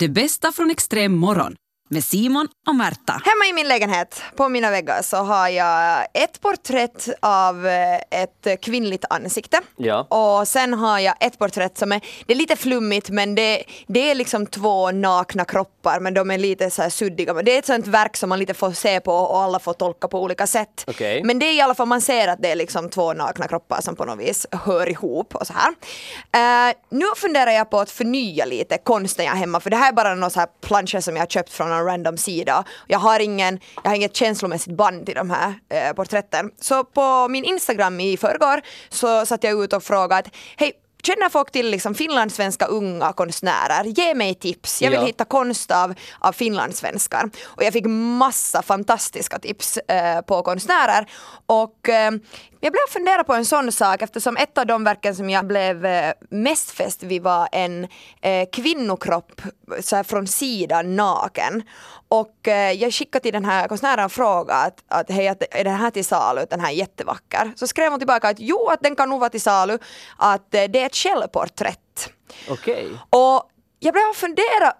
Det bästa från extrem morgon med Simon och Märta. Hemma i min lägenhet, på mina väggar, så har jag ett porträtt av eh, ett kvinnligt ansikte. Ja. Och sen har jag ett porträtt som är, det är lite flummigt men det, det är liksom två nakna kroppar men de är lite så här suddiga. Det är ett sånt verk som man lite får se på och alla får tolka på olika sätt. Okej. Men det är i alla fall, man ser att det är liksom två nakna kroppar som på något vis hör ihop och så här. Eh, nu funderar jag på att förnya lite konsten jag har hemma för det här är bara några så här planscher som jag har köpt från en random sida. Jag har, ingen, jag har inget känslomässigt band till de här eh, porträtten. Så på min Instagram i förrgår så satt jag ut och frågade att hej Känner folk till liksom finlandssvenska unga konstnärer? Ge mig tips. Jag vill Ja. hitta konst av, av finlandssvenskar. Och jag fick massa fantastiska tips eh, på konstnärer. Och eh, jag blev fundera på en sån sak eftersom ett av de verken som jag blev eh, mest fäst vid var en eh, kvinnokropp så här från sidan naken. Och eh, jag skickade till den här konstnären och frågade att, att hej, att, är den här till salu? Den här är jättevacker. Så skrev hon tillbaka att jo, att den kan nog vara till salu. Att eh, det är ett källporträtt. Okej. Och jag började fundera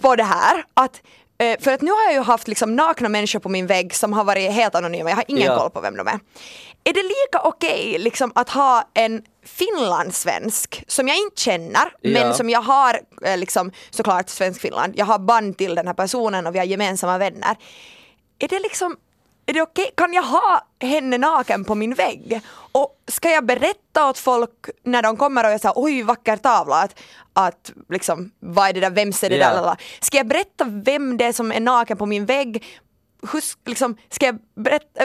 på det här att eh, för att nu har jag ju haft liksom nakna människor på min vägg som har varit helt anonyma, jag har ingen Ja. koll på vem de är. Är det lika okej liksom att ha en finlandssvensk som jag inte känner Ja. men som jag har eh, liksom såklart svensk-finland, jag har band till den här personen och vi har gemensamma vänner. Är det liksom är det okej? Kan jag ha henne naken på min vägg? Och ska jag berätta åt folk när de kommer och jag säger oj vacker tavla att, att liksom vad är det där, vems är det Ja. där? Ska jag berätta vem det är som är naken på min vägg? Hur, liksom, ska jag berätta?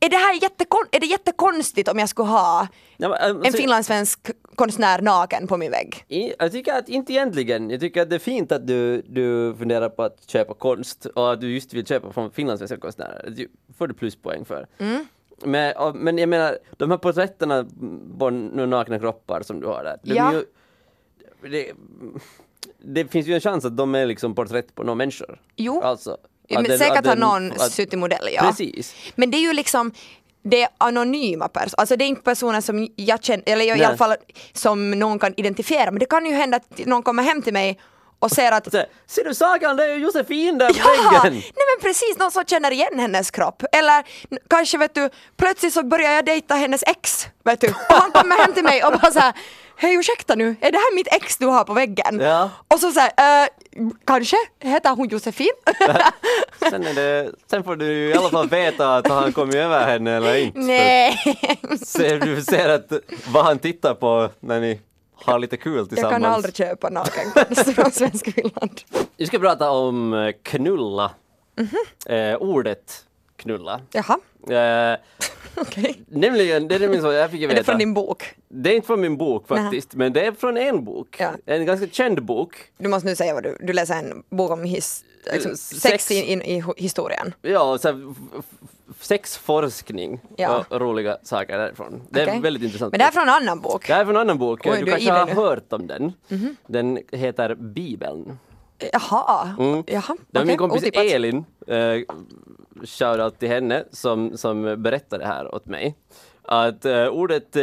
Är det här jättekon, är det jättekonstigt om jag skulle ha Ja, men, alltså, en finlandssvensk konstnär naken på min vägg? Jag tycker att inte egentligen. Jag tycker att det är fint att du, du funderar på att köpa konst och att du just vill köpa från finlandssvenska konstnärer. Det får du pluspoäng för. Mm. Men, och, men jag menar, de här porträtterna på nakna kroppar som du har där. De Ja. ju, det, det finns ju en chans att de är liksom porträtt på några människor. Jo. Alltså, men den- säkert har någon att- suttit modell, ja. Precis. Men det är ju liksom det är anonyma personer, alltså det är inte personer som jag känner, eller jag, i alla fall som någon kan identifiera, men det kan ju hända att någon kommer hem till mig och säger att Ser du Sagan, det är ju Josefin där på Ja, väggen! nej men precis, någon som känner igen hennes kropp. Eller kanske vet du, plötsligt så börjar jag dejta hennes ex, vet du. Och han kommer hem till mig och bara såhär, hej ursäkta nu, är det här mitt ex du har på väggen? Ja. Och så såhär, eh, kanske, heter hon Josefin? Sen, är det, sen får du i alla fall veta att han kommit över henne eller inte. nej, Ser, du ser att vad han tittar på när ni har lite kul jag tillsammans. kan aldrig köpa nakenkonst från Svenska Finland. Vi ska prata om eh, knulla. eh, ordet knulla. Jaha, Eh, okej. nämligen, det är nämligen så, jag fick ju Är det veta. från din bok? Det är inte från min bok faktiskt, men det är från en bok. Ja. En ganska känd bok. Du måste nu säga vad du, du läser en bok om his, liksom, Eh, sex, sex- i, i, i historien. Ja, så här, sexforskning Ja. och roliga saker därifrån. Det är väldigt intressant. Men det här är från en annan bok. Det här är från en annan bok. Oj, du du kanske har nu. hört om den. Den heter Bibeln. Jaha, Mm. jaha. Det var min kompis otippat. Elin, eh, shoutout till henne, som, som berättade det här åt mig. Att eh, ordet eh,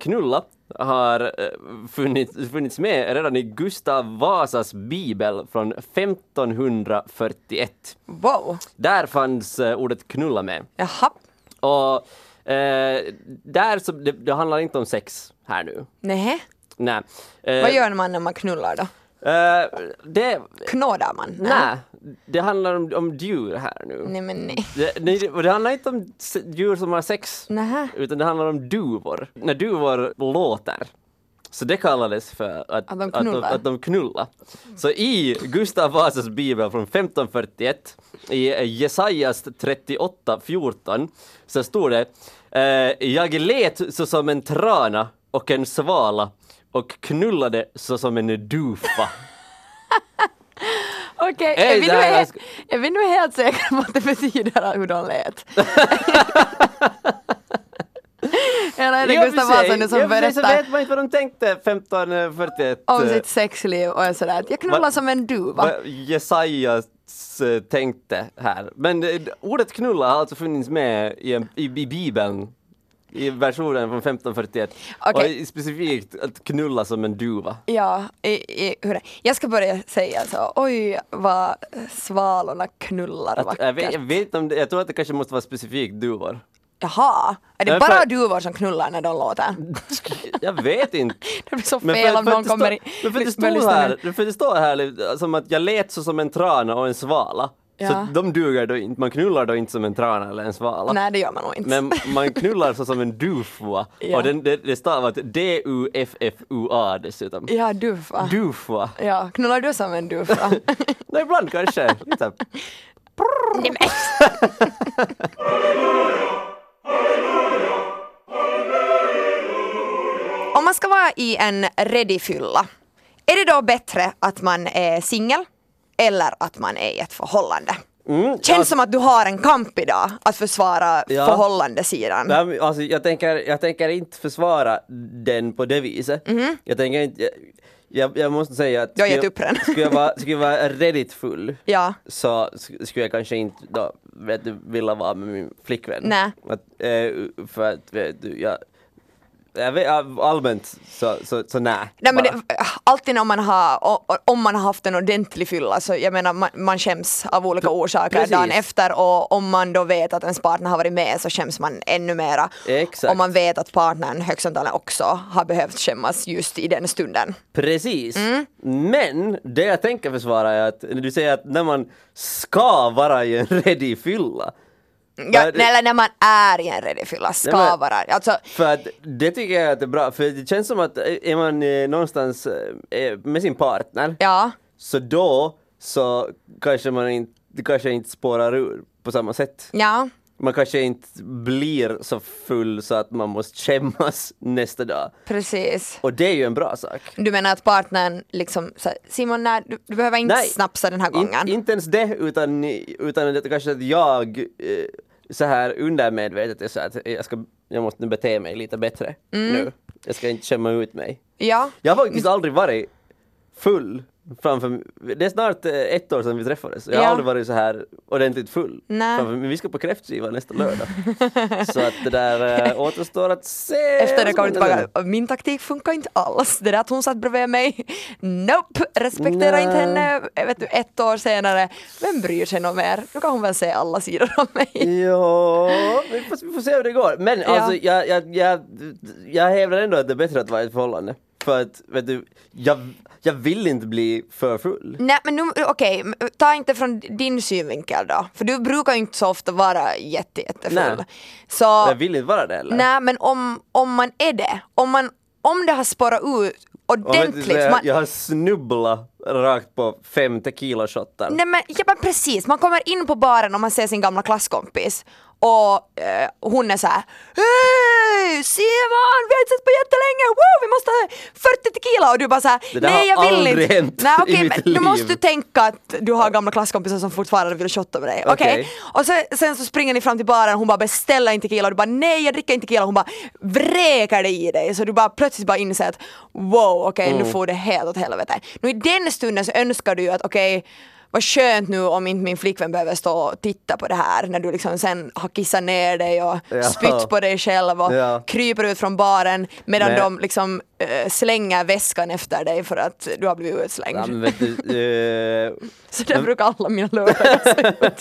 knulla har eh, funnits, funnits med redan i Gustav Vasas bibel från 1541. Wow, Där fanns ordet knulla med. jaha. Och eh, där så, det, det handlar inte om sex här nu. Nej. Nej. Eh, Vad gör man när man knullar då? Eh, det, Knådar man? nej, det handlar om, om djur här nu. Nej men nej. Det, nej, det handlar inte om djur som har sex, Nähä. utan det handlar om duvor. När duvor låter. Så det kallades för att, Att de att, de, knullar. att de knullar. Så i Gustav Vasas bibel från 1541, i Jesajas 38.14, så står det eh, Jag let såsom en trana och en svala och knullade såsom en dufa. Okej, Ey, är, vi nu här är vi nu helt säkra på att det betyder hur de lät? Eller är det Gustav Vasa nu som berättar vet man inte vad de tänkte 1541. om eh, sitt sexliv och är sådär att jag knullar Va- som en duva? vad Jesajas eh, tänkte här. Men eh, ordet knulla har alltså funnits med i, i, i Bibeln i versionen från 1541. Okej. Och specifikt att knulla som en duva. Ja, i, i, hur jag ska börja säga så, oj vad svalorna knullar Att, jag, vet, jag, vackert. vet om det, jag tror att det kanske måste vara specifikt duvor. Jaha, är det bara för- duvor som knullar när de låter? Jag vet inte. Det blir så fel om för någon att det kommer i... Men för att det står här, för det står här som att jag lät så som en trana och en svala. Ja. Så de duger då inte, man knullar då inte som en trana eller en svala. Nej det gör man nog inte. Men man knullar så som en dufua. Ja. Och den, det, det stavas D-U-F-F-U-A dessutom. Ja, dufa. Dufua. Ja, knullar du som en dufa? Nej, ibland kanske. Lite. Om man ska vara i en ready-fylla, är det då bättre att man är singel eller att man är i ett förhållande? Känns som att du har en kamp idag att försvara Ja. förhållandesidan. Nej, alltså, jag, tänker, jag tänker inte försvara den på det viset. Jag tänker inte... Jag, jag, jag måste säga att... Du har skulle gett jag- upp den. Skulle jag vara, skulle jag vara redigt full Ja. så sk- skulle jag kanske inte då, vet du, vilja vara med min flickvän. Nej. Att, eh, för att vet du, jag, jag vet, allmänt så, så, så nej. Nej, men det, alltid när man har, om man har haft en ordentlig fylla så jag menar man, man skäms av olika orsaker precis. dagen efter och om man då vet att ens partner har varit med så skäms man ännu mera. Exakt. Om man vet att partnern högst också har behövt skämmas just i den stunden. Precis. Mm. Men det jag tänker försvara är att du säger att när man ska vara i en ready fylla. Ja, Vad- eller när man är i en redig fylla, ska men- vara. Alltså, För att det tycker jag att det är bra, för det känns som att är man eh, någonstans eh, med sin partner, ja, så då så kanske man inte, det kanske inte spårar ur på samma sätt. ja. Man kanske inte blir så full så att man måste skämmas nästa dag. Precis. Och det är ju en bra sak. Du menar att partnern liksom, så, Simon nej, du, du behöver inte Nej. snapsa den här gången. In, inte ens det, utan, utan det kanske att jag eh, så här undermedvetet är så att jag, ska, jag måste bete mig lite bättre Mm. nu. Jag ska inte skämma ut mig. ja. Jag har faktiskt aldrig varit full framför Det är snart eh, ett år sedan vi träffades. Jag har Ja. aldrig varit så här ordentligt full. Nej. Framför, men vi ska på kräftskiva nästa lördag. så att det där äh, återstår att se. Efter det kommer tillbaka, min taktik funkar inte alls. Det där att hon satt bredvid mig, nope, respektera Nej. inte henne. Vet du, ett år senare, vem bryr sig något mer? Nu kan hon väl se alla sidor av mig. Ja, vi får, vi får se hur det går. Men Ja. alltså jag, jag, jag, jag hävdar ändå att det är bättre att vara i ett förhållande. För att, vet du, jag, jag vill inte bli för full. Nej men nu, okej, men ta inte från din synvinkel då. För du brukar ju inte så ofta vara jätte, jättefull. Nej. Så, Jag vill inte vara det heller. nej men om, om man är det, om, man, om det har spårat ut ordentligt. jag, man, jag har snubblat rakt på fem tequila-shottar. Nej men, ja, men precis, man kommer in på baren och man ser sin gamla klasskompis och eh, hon är så här Hej Simon, vi har inte sett på jättelänge, Woo, vi måste ha 40 tequila och du bara så här, Det där nej har jag vill aldrig inte. hänt nej, i okej, mitt men Du liv. måste tänka att du har gamla klasskompisar som fortfarande vill shotta med dig. Okej? Okej. Och sen, sen så springer ni fram till baren och hon bara beställer en tequila och du bara nej jag dricker inte tequila hon bara vräker det i dig så du bara plötsligt bara inser att wow okej Mm. nu får det helt åt helvete. Nu i den stunden så önskar du ju att okej vad skönt nu om inte min flickvän behöver stå och titta på det här när du liksom sen har kissat ner dig och Ja. spytt på dig själv och Ja. kryper ut från baren medan Men- de liksom eh, slänger väskan efter dig för att du har blivit utslängd. Ja, men du, eh, Så där brukar alla mina lördagar se ut.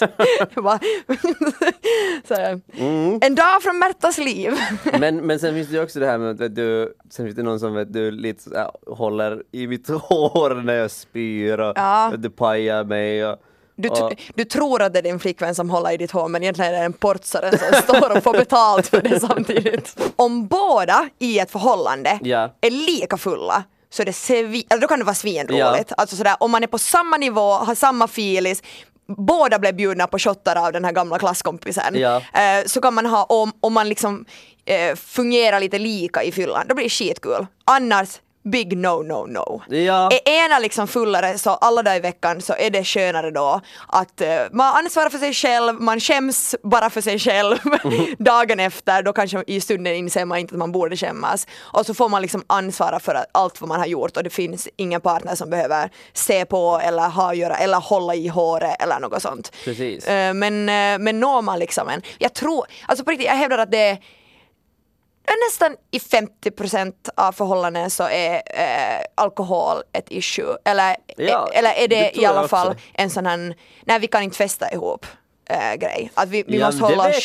Det. Mm. En dag från Märtas liv. men, men sen finns det ju också det här med att du, sen finns det någon som vet du, lite här, håller i mitt hår när jag spyr och Ja. du, pajar mig och, Du, och du tror att det är din flickvän som håller i ditt hår men egentligen är det en portsare som står och får betalt för det samtidigt. Om båda i ett förhållande Ja. är lika fulla så det svi- eller då kan det vara svinroligt. Alltså sådär, om man är på samma nivå, har samma filis, båda blev bjudna på shottar av den här gamla klasskompisen. Ja. Eh, så kan man ha, om, om man liksom eh, fungerar lite lika i fyllan, då blir det skitkul. Annars, big no no no. Ja. Är ena liksom fullare så alla dagar i veckan så är det skönare då att eh, man ansvarar för sig själv, man skäms bara för sig själv dagen efter, då kanske i stunden inser man inte att man borde skämmas. Och så får man liksom ansvara för allt vad man har gjort och det finns ingen partner som behöver se på eller ha att göra eller hålla i håret eller något sånt. Precis. Eh, Men, eh, men når man liksom en, jag tror, alltså på riktigt, jag hävdar att det är nästan i 50% av förhållanden så är eh, alkohol ett issue. Eller, Ja, eller är det, det i alla fall också. en sån här, nej vi kan inte festa ihop eh, grej. Att vi, vi Ja, måste hålla oss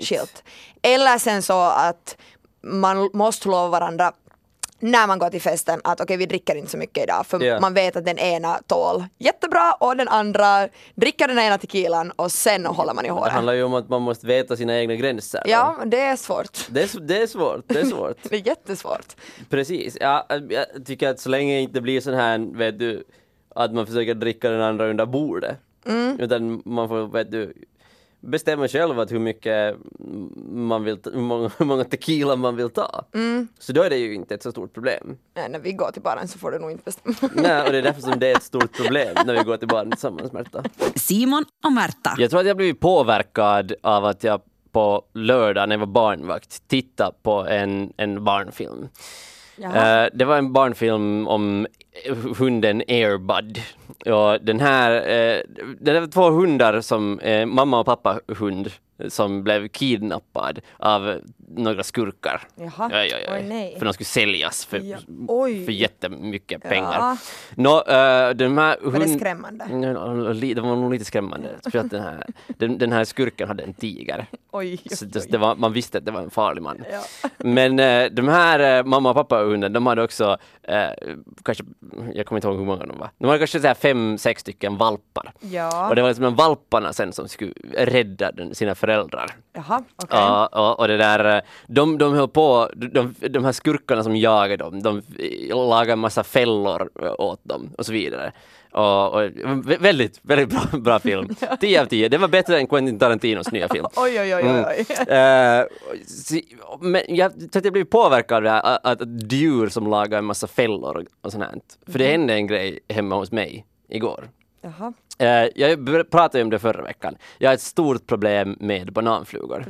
skilt. Eller sen så att man måste lova varandra när man går till festen att okej vi dricker inte så mycket idag för Ja. man vet att den ena tål jättebra och den andra dricker den ena tequilan och sen håller man i Det håret. handlar ju om att man måste veta sina egna gränser. Ja, det är svårt. Det är, det är svårt, det är svårt. Det är jättesvårt. Precis. Ja, jag tycker att så länge det inte blir sån här, vet du, att man försöker dricka den andra under bordet. Mm. Utan man får, vet du, bestämma själv att hur mycket man vill, ta- hur många, hur många tequila man vill ta. Mm. Så då är det ju inte ett så stort problem. Nej, när vi går till baren så får du nog inte bestämma. Nej, och det är därför som det är ett stort problem när vi går till baren tillsammans, Märta. Simon och Märta. Jag tror att jag blivit påverkad av att jag på lördag när jag var barnvakt tittade på en, en barnfilm. Uh, det var en barnfilm om hunden Airbud. Ja, den här, uh, det var två hundar som, eh, mamma och pappa hund, som blev kidnappad av några skurkar. Jaha. Ja, ja, ja. Oj, nej. För de skulle säljas för, Ja. Oj. för jättemycket pengar. Ja. Nå, eh, den här Var det hund- skrämmande? Det var nog lite skrämmande. För att den, här, den, den här skurken hade en tiger. Oj, Så oj, det, oj. var, man visste att det var en farlig man. Ja. Men eh, de här eh, mamma och pappa hunden, de hade också kanske, jag kommer inte ihåg hur många de var. De hade kanske så här fem, sex stycken valpar. Ja. Och det var liksom de valparna sen som skulle rädda den, sina föräldrar. Jaha, okej. Ja, och, och det där, eh, de, de höll på, de, de här skurkarna som jagade dem, de lagade en massa fällor eh, åt dem och så vidare. Och, och vä- väldigt, väldigt bra, bra film. 10 av 10. Det var bättre än Quentin Tarantinos nya film. Oj, oj, oj, Mm. oj. Eh, si- men jag tror att jag blev påverkad av det här, att, att djur som lagar en massa fällor och sånt här. För det hände en grej hemma hos mig igår. Jaha, Eh, jag pratade om det förra veckan. Jag har ett stort problem med bananflugor.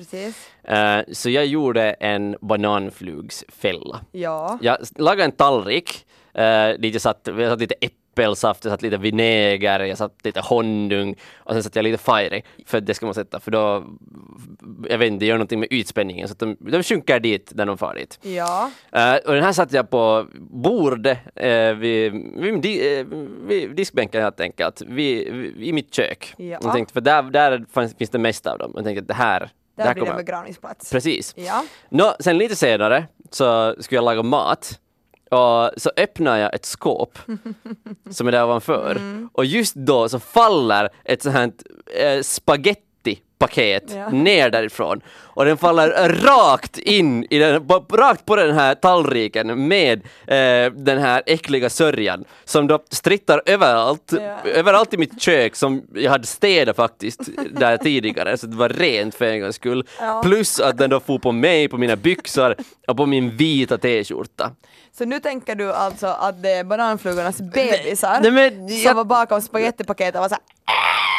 Eh, så jag gjorde en bananflugsfälla. Ja. Jag lagade en tallrik, uh, dit jag satt, jag satt lite äppelsaft, jag satt lite vinäger, jag satt lite honung och sen satte jag lite fire för det ska man sätta för då, jag vet inte, det gör någonting med ytspänningen så att de, de sjunker dit när de far dit. Ja. Eh, och den här satte jag på bordet uh, vid, vid, di, eh, vid diskbänken helt enkelt, vid, vid, i mitt kök. Ja. Jag tänkte, för där, där fanns, finns det mesta av dem. Jag tänkte att det här, Där här blir det kommer... begravningsplats. Precis. Ja. Nå, sen lite senare så skulle jag laga mat och så öppnar jag ett skåp som är där ovanför Mm. och just då så faller ett sånt här eh, spagettipaket Ja. ner därifrån och den faller rakt in i den, rakt på den här tallriken med eh, den här äckliga sörjan som då strittar överallt, Ja. överallt i mitt kök som jag hade städat faktiskt där tidigare så det var rent för en gångs skull. Ja. Plus att den då for på mig, på mina byxor och på min vita t-skjorta. Så nu tänker du alltså att det är bananflugornas bebisar Nej, men som jag- var bakom spagettipaketet och var såhär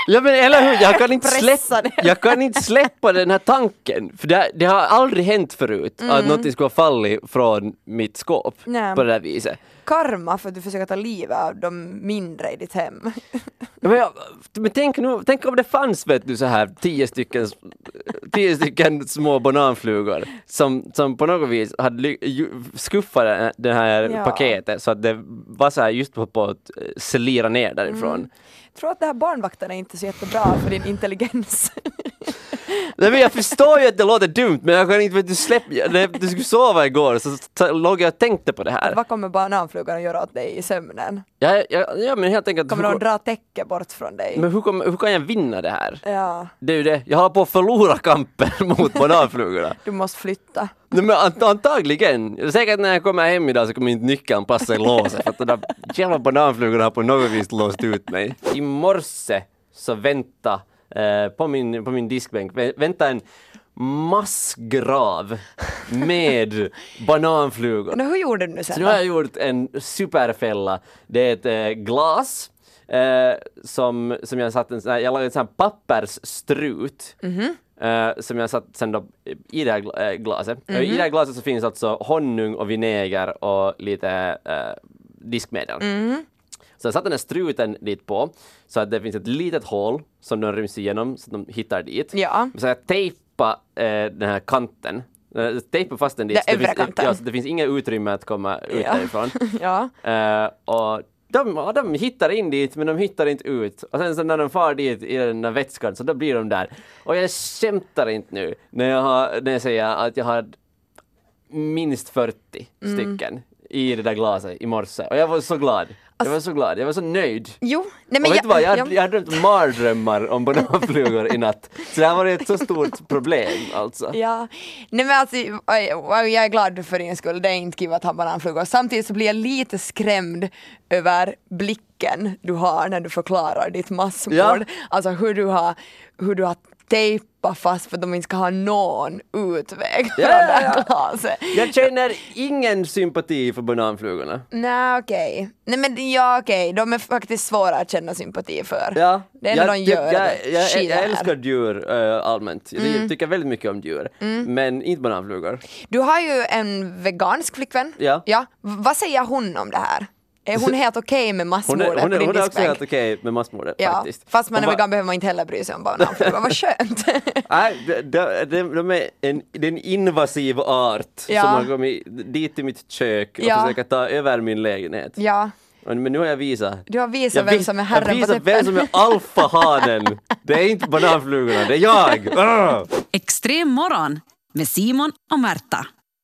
Ja men eller hur, jag kan inte släppa, jag kan inte släppa den här tanken. För det, det har aldrig hänt förut att något skulle ha fallit från mitt skåp Nej. på det där viset. karma för att du försöker ta livet av de mindre i ditt hem. Ja, Men, jag, men tänk, nu, tänk om det fanns vet du så här tio stycken, tio stycken små bananflugor som, som på något vis hade skuffat det- här Ja. paketet så att det var så här just på, på att eh, slira ner därifrån. Jag tror att det här barnvakten är inte så jättebra för din intelligens. Nej, men jag förstår ju att det låter dumt men jag kan inte du släppa, när du skulle sova igår så låg jag och tänkte på det här. Vad kommer bananflugan att göra åt dig i sömnen? Ja, ja, ja men helt enkelt, Kommer hur, de dra täcke bort från dig? men hur, kommer- hur kan jag vinna det här? Ja, Det är ju det, jag håller på att förlora kampen mot bananflugorna. du måste flytta. Nej, men ant- antagligen. Säkert när jag kommer hem idag så kommer inte nyckeln passa i låset för att de där jävla bananflugorna har på något vis låst ut mig. I morse så vänta eh, på, min, på min diskbänk, vä- vänta en massgrav med bananflugor. Men hur gjorde du nu Så sen nu har jag gjort en superfälla. Det är ett eh, glas eh, som, som jag satt en jag lagade en sån här pappersstrut. eh, som jag satt sen då i det här gla- eh, glaset. Och I det här glaset så finns alltså honung och vinäger och lite eh, diskmedel. Så jag satte den här struten dit på så att det finns ett litet hål som de ryms igenom så att de hittar dit. Ja. Så jag tejpade eh, den här kanten Eh, Tejpa fast den dit. Den det, övre finns, kanten. ja, så det finns inga utrymme att komma ut Ja. därifrån. Ja. Eh, och de, ja, de hittar in dit men de hittar inte ut. Och sen så när de far dit i den där vätskan så då blir de där. Och jag skämtar inte nu när jag, har, när jag säger att jag har minst 40 Mm. stycken i det där glaset i morse. Och jag var så glad. Jag var så glad, jag var så nöjd. Jo, nej Och men vet du vad, jag, ja. har- jag har drömt mardrömmar om bananflugor i natt. Så det här var ett så stort problem alltså. Ja, nej men alltså jag är glad för din skull, det är inte kul att ha bananflugor. Samtidigt så blir jag lite skrämd över blicken du har när du förklarar ditt massmord. Ja. Alltså hur du har, hur du har tejpat fast för att de inte ska ha någon utväg Ja, ja, ja. glaset. Jag känner ingen sympati för bananflugorna. Nej okej, nej men ja okej, de är faktiskt svåra att känna sympati för. Ja, Det enda de gör jag, är jag, jag här. älskar djur äh, allmänt. Jag tycker väldigt mycket om djur. Men inte bananflugor. Du har ju en vegansk flickvän. Ja. ja. Vad säger hon om det här? Är hon helt okej med Hon massmordet är, hon är, hon är också helt okej med massmordet Ja, faktiskt. fast man är Hon vegan behöver man inte heller bry sig om bananflugor. Vad skönt! Nej, de, de, de, de är en, det är en invasiv art Ja. som har kommit dit till mitt kök och Ja. försöker ta över min lägenhet. ja, Men nu har jag visat. du har visat Jag, vem vis- som är jag herren på visar vem som är alfahanen. Det är inte bananflugorna, det är jag! Ugh! Extrem morgon med Simon och Märta.